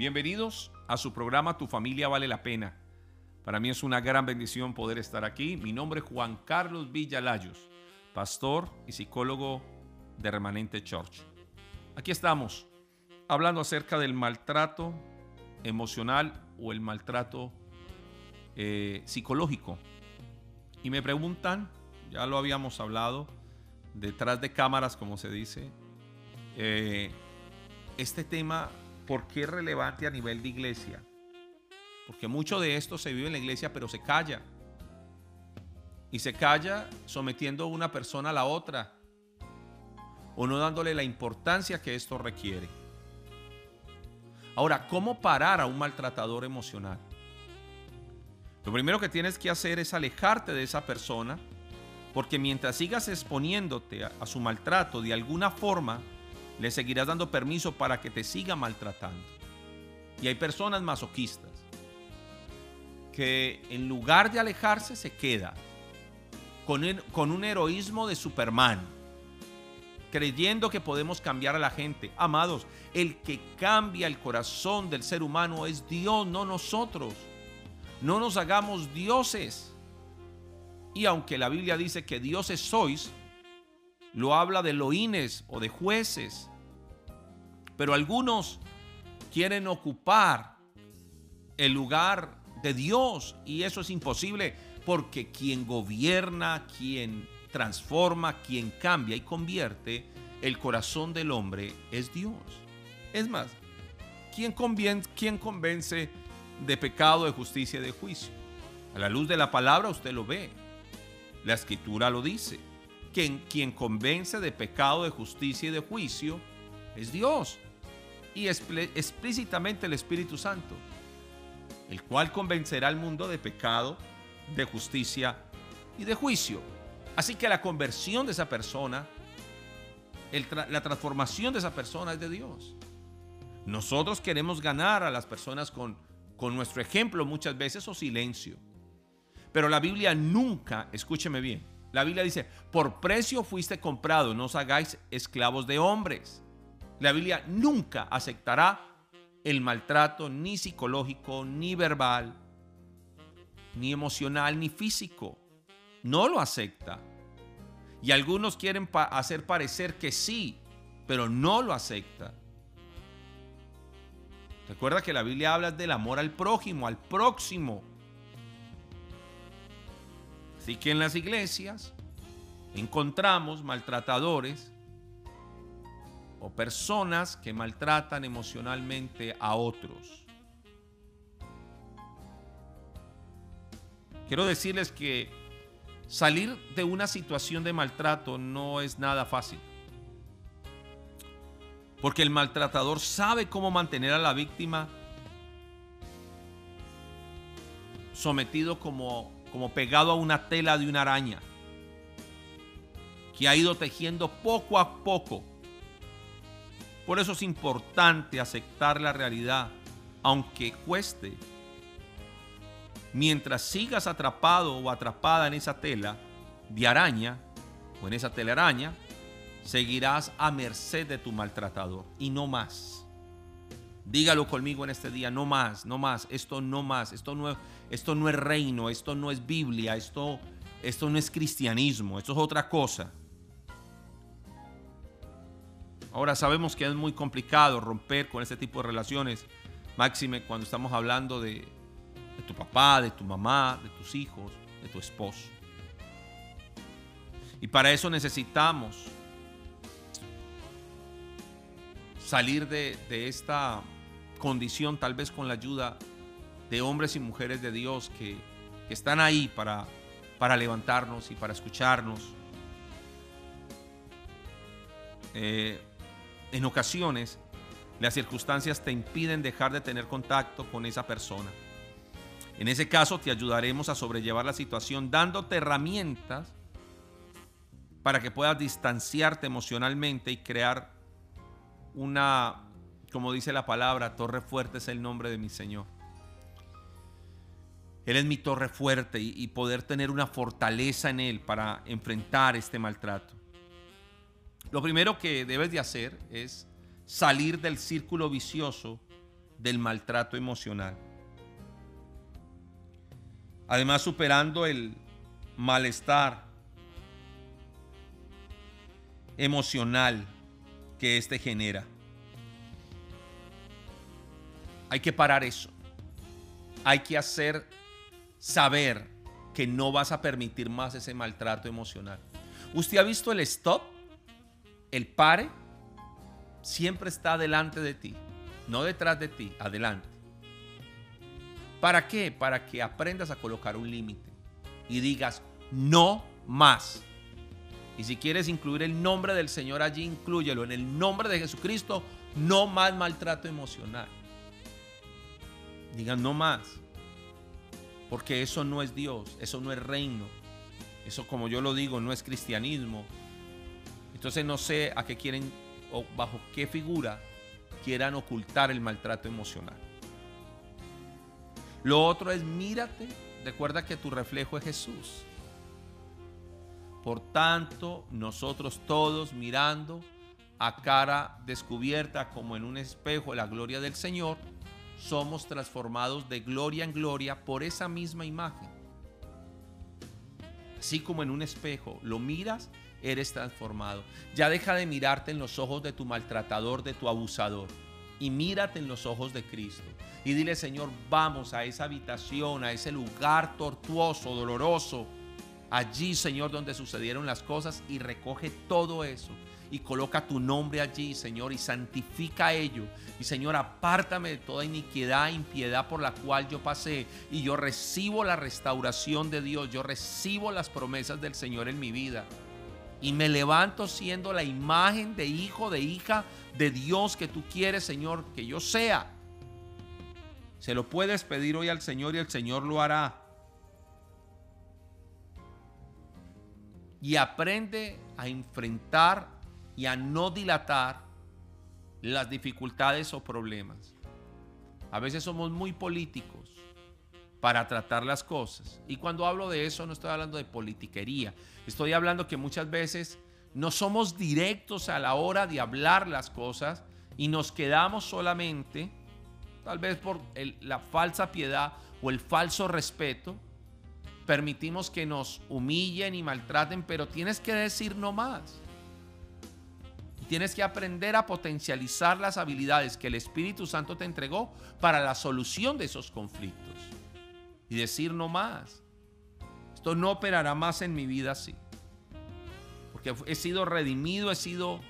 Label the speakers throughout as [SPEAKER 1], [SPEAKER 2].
[SPEAKER 1] Bienvenidos a su programa Tu familia vale la pena. Para mí es una gran bendición poder estar aquí. Mi nombre es Juan Carlos Villalayos, pastor y psicólogo de Remanente Church. Aquí estamos hablando acerca del maltrato emocional o el maltrato eh, psicológico. Y me preguntan, ya lo habíamos hablado, detrás de cámaras, como se dice, eh, este tema, ¿por qué es relevante a nivel de iglesia? Porque mucho de esto se vive en la iglesia, pero se calla. Y se calla sometiendo a una persona a la otra. O no dándole la importancia que esto requiere. Ahora, ¿cómo parar a un maltratador emocional? Lo primero que tienes que hacer es alejarte de esa persona, porque mientras sigas exponiéndote a, su maltrato de alguna forma, le seguirás dando permiso para que te siga maltratando. Y hay personas masoquistas que en lugar de alejarse se queda con, con un heroísmo de Superman, creyendo que podemos cambiar a la gente. Amados, el que cambia el corazón del ser humano es Dios, no nosotros. No nos hagamos dioses. Y aunque la Biblia dice que dioses sois, lo habla de loines o de jueces. Pero algunos quieren ocupar el lugar de Dios y eso es imposible porque quien gobierna, quien transforma, quien cambia y convierte el corazón del hombre es Dios. Es más, ¿quién, quién convence de pecado, de justicia y de juicio? A la luz de la palabra usted lo ve. La escritura lo dice. Quien convence de pecado, de justicia y de juicio es Dios. Y explícitamente el Espíritu Santo, el cual convencerá al mundo de pecado, de justicia y de juicio. Así que la conversión de esa persona, la transformación de esa persona es de Dios. Nosotros queremos ganar a las personas con, con nuestro ejemplo muchas veces o silencio. Pero la Biblia nunca, escúcheme bien, la Biblia dice, por precio fuiste comprado, no os hagáis esclavos de hombres. La Biblia nunca aceptará el maltrato ni psicológico, ni verbal, ni emocional, ni físico. No lo acepta. Y algunos quieren hacer parecer que sí, pero no lo acepta. Recuerda que la Biblia habla del amor al prójimo, al próximo. Así que en las iglesias encontramos maltratadores o personas que maltratan emocionalmente a otros. Quiero decirles que salir de una situación de maltrato no es nada fácil. Porque el maltratador sabe cómo mantener a la víctima sometido como, como pegado a una tela de una araña que ha ido tejiendo poco a poco. Por eso es importante aceptar la realidad, aunque cueste. Mientras sigas atrapado o atrapada en esa tela de araña o en esa telaraña, seguirás a merced de tu maltratador y no más. Dígalo conmigo en este día, no más, no más, esto no más, esto no, esto no es reino, esto no es Biblia, esto, esto no es cristianismo, esto es otra cosa. Ahora sabemos que es muy complicado romper con este tipo de relaciones, máxime cuando estamos hablando de, tu papá, de tu mamá, de tus hijos, de tu esposo. Y para eso necesitamos salir de, esta condición, tal vez con la ayuda de hombres y mujeres de Dios que, están ahí para, para levantarnos y para escucharnos. Eh, en ocasiones, las circunstancias te impiden dejar de tener contacto con esa persona. En ese caso, te ayudaremos a sobrellevar la situación dándote herramientas para que puedas distanciarte emocionalmente y crear una, como dice la palabra, torre fuerte es el nombre de mi Señor. Él es mi torre fuerte y, poder tener una fortaleza en Él para enfrentar este maltrato. Lo primero que debes de hacer es salir del círculo vicioso del maltrato emocional. Además, superando el malestar emocional que éste genera. Hay que parar eso. Hay que hacer saber que no vas a permitir más ese maltrato emocional. ¿Usted ha visto el stop? El pare siempre está delante de ti, no detrás de ti, adelante. ¿Para qué? Para que aprendas a colocar un límite y digas no más. Y si quieres incluir el nombre del Señor allí, inclúyelo. En el nombre de Jesucristo, no más maltrato emocional. Digan no más. Porque eso no es Dios, eso no es reino. Eso como yo lo digo, no es cristianismo. Entonces no sé a qué quieren o bajo qué figura quieran ocultar el maltrato emocional. Lo otro es mírate, recuerda que tu reflejo es Jesús. Por tanto, nosotros todos mirando a cara descubierta como en un espejo la gloria del Señor, somos transformados de gloria en gloria por esa misma imagen. Así como en un espejo lo miras, eres transformado. Ya deja de mirarte en los ojos de tu maltratador, de tu abusador, y mírate en los ojos de Cristo. Y dile, Señor, vamos a esa habitación, a ese lugar tortuoso, doloroso, allí, Señor, donde sucedieron las cosas y recoge todo eso y coloca tu nombre allí, Señor, y santifica ello. Y Señor, apártame de toda iniquidad, impiedad por la cual yo pasé. Y yo recibo la restauración de Dios, yo recibo las promesas del Señor en mi vida. Y me levanto siendo la imagen de hijo, de hija de Dios que tú quieres, Señor, que yo sea. Se lo puedes pedir hoy al Señor y el Señor lo hará. y aprende a enfrentar y a no dilatar las dificultades o problemas. A veces somos muy políticos para tratar las cosas. Y cuando hablo de eso no estoy hablando de politiquería. Estoy hablando que muchas veces no somos directos a la hora de hablar las cosas y nos quedamos solamente, tal vez por la falsa piedad o el falso respeto, permitimos que nos humillen y maltraten, pero tienes que decir no más. Tienes que aprender a potencializar las habilidades que el Espíritu Santo te entregó para la solución de esos conflictos. Y decir no más. Esto no operará más en mi vida así. Porque he sido redimido, he sido,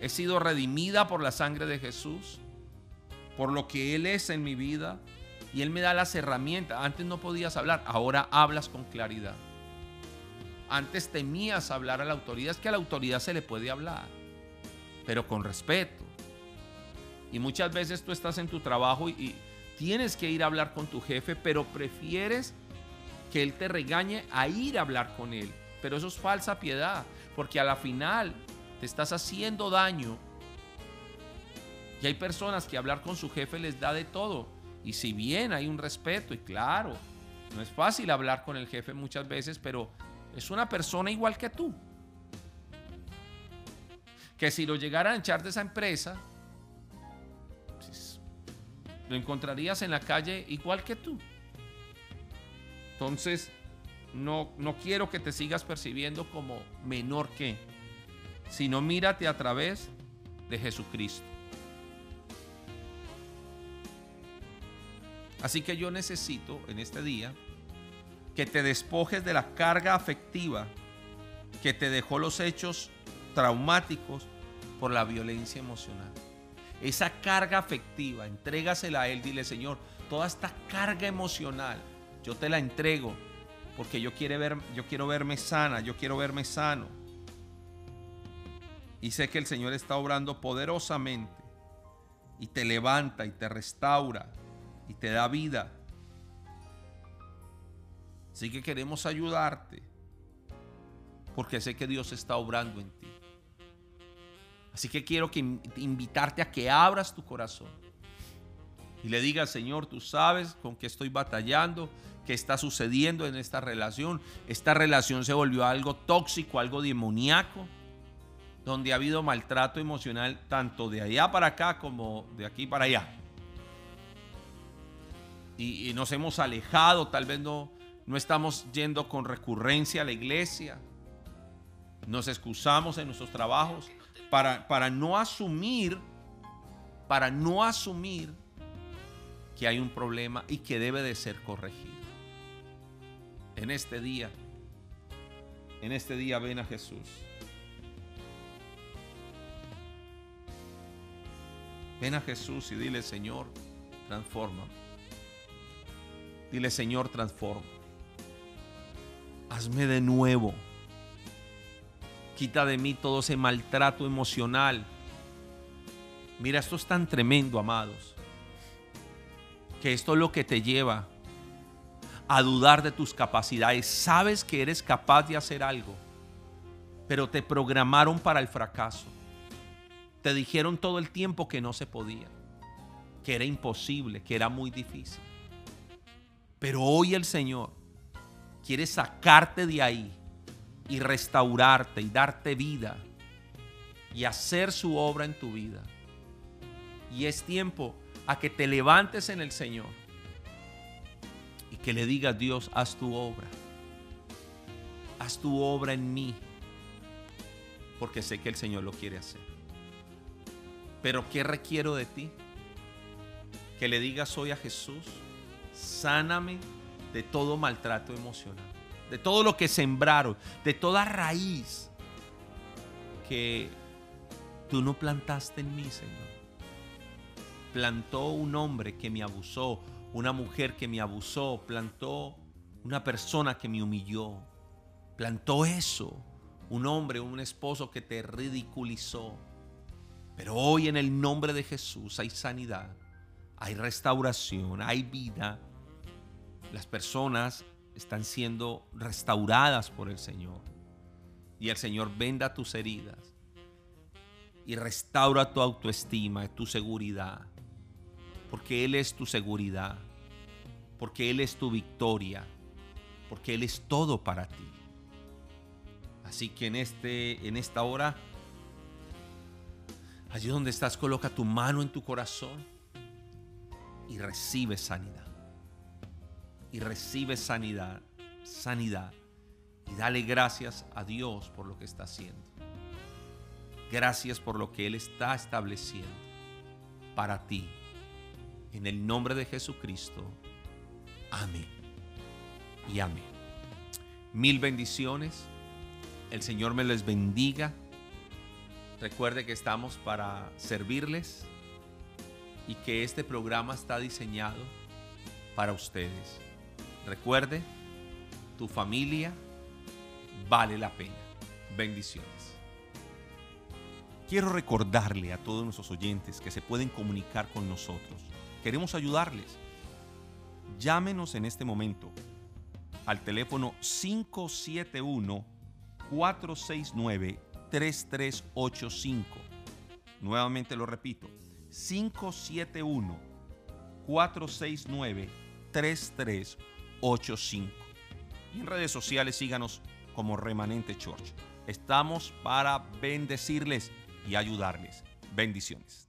[SPEAKER 1] he sido redimida por la sangre de Jesús, por lo que Él es en mi vida, y Él me da las herramientas. Antes no podías hablar, ahora hablas con claridad. Antes temías hablar a la autoridad. Es que a la autoridad se le puede hablar, pero con respeto. Y muchas veces tú estás en tu trabajo y, tienes que ir a hablar con tu jefe, pero prefieres que él te regañe a ir a hablar con él. Pero eso es falsa piedad, porque a la final te estás haciendo daño. Y hay personas que hablar con su jefe les da de todo. Y si bien hay un respeto, y claro, no es fácil hablar con el jefe muchas veces, pero es una persona igual que tú. Que si lo llegaran a echar de esa empresa, lo encontrarías en la calle igual que tú. Entonces, no, no quiero que te sigas percibiendo como menor que, sino mírate a través de Jesucristo. Así que yo necesito en este día que te despojes de la carga afectiva que te dejó los hechos traumáticos por la violencia emocional. Esa carga afectiva, entrégasela a Él, dile Señor, toda esta carga emocional, yo te la entrego porque yo, quiero ver, yo quiero verme sana, yo quiero verme sano. Y sé que el Señor está obrando poderosamente y te levanta y te restaura y te da vida. Así que queremos ayudarte porque sé que Dios está obrando en ti. Así que quiero que invitarte a que abras tu corazón y le digas, Señor, tú sabes con qué estoy batallando, qué está sucediendo en esta relación. Esta relación se volvió algo tóxico, algo demoníaco, donde ha habido maltrato emocional tanto de allá para acá como de aquí para allá. y, nos hemos alejado, tal vez no, no estamos yendo con recurrencia a la iglesia, nos excusamos en nuestros trabajos para, para no asumir, para no asumir que hay un problema y que debe de ser corregido. En este día, en este día ven a Jesús. Ven a Jesús y dile, Señor, transforma. Dile, Señor, transforma. Hazme de nuevo. Quita de mí todo ese maltrato emocional. Mira, esto es tan tremendo, amados, que esto es lo que te lleva a dudar de tus capacidades. Sabes que eres capaz de hacer algo, pero te programaron para el fracaso. Te dijeron todo el tiempo que no se podía, que era imposible, que era muy difícil. Pero hoy el Señor quiere sacarte de ahí y restaurarte y darte vida y hacer su obra en tu vida. Y es tiempo a que te levantes en el Señor y que le digas, Dios, haz tu obra. Haz tu obra en mí. Porque sé que el Señor lo quiere hacer. Pero ¿qué requiero de ti? Que le digas hoy a Jesús, sáname de todo maltrato emocional, de todo lo que sembraron, de toda raíz que tú no plantaste en mí, Señor. Plantó un hombre que me abusó, una mujer que me abusó, plantó una persona que me humilló, plantó eso, un hombre, un esposo que te ridiculizó. Pero hoy en el nombre de Jesús hay sanidad, hay restauración, hay vida. Las personas están siendo restauradas por el Señor. Y el Señor venda tus heridas y restaura tu autoestima, tu seguridad porque Él es tu seguridad, porque Él es tu victoria, porque Él es todo para ti. Así que en, este, en esta hora, allí donde estás, coloca tu mano en tu corazón y recibe sanidad. Y recibe sanidad, sanidad. Y dale gracias a Dios por lo que está haciendo. Gracias por lo que Él está estableciendo para ti en el nombre de Jesucristo. Amén. Y amén. Mil bendiciones. El Señor me les bendiga. Recuerde que estamos para servirles y que este programa está diseñado para ustedes. Recuerde, tu familia vale la pena. Bendiciones. Quiero recordarle a todos nuestros oyentes que se pueden comunicar con nosotros Queremos ayudarles. Llámenos en este momento al teléfono 571-469-3385. Nuevamente lo repito, 571-469-3385. Y en redes sociales síganos como Remanente Church. Estamos para bendecirles y ayudarles. Bendiciones.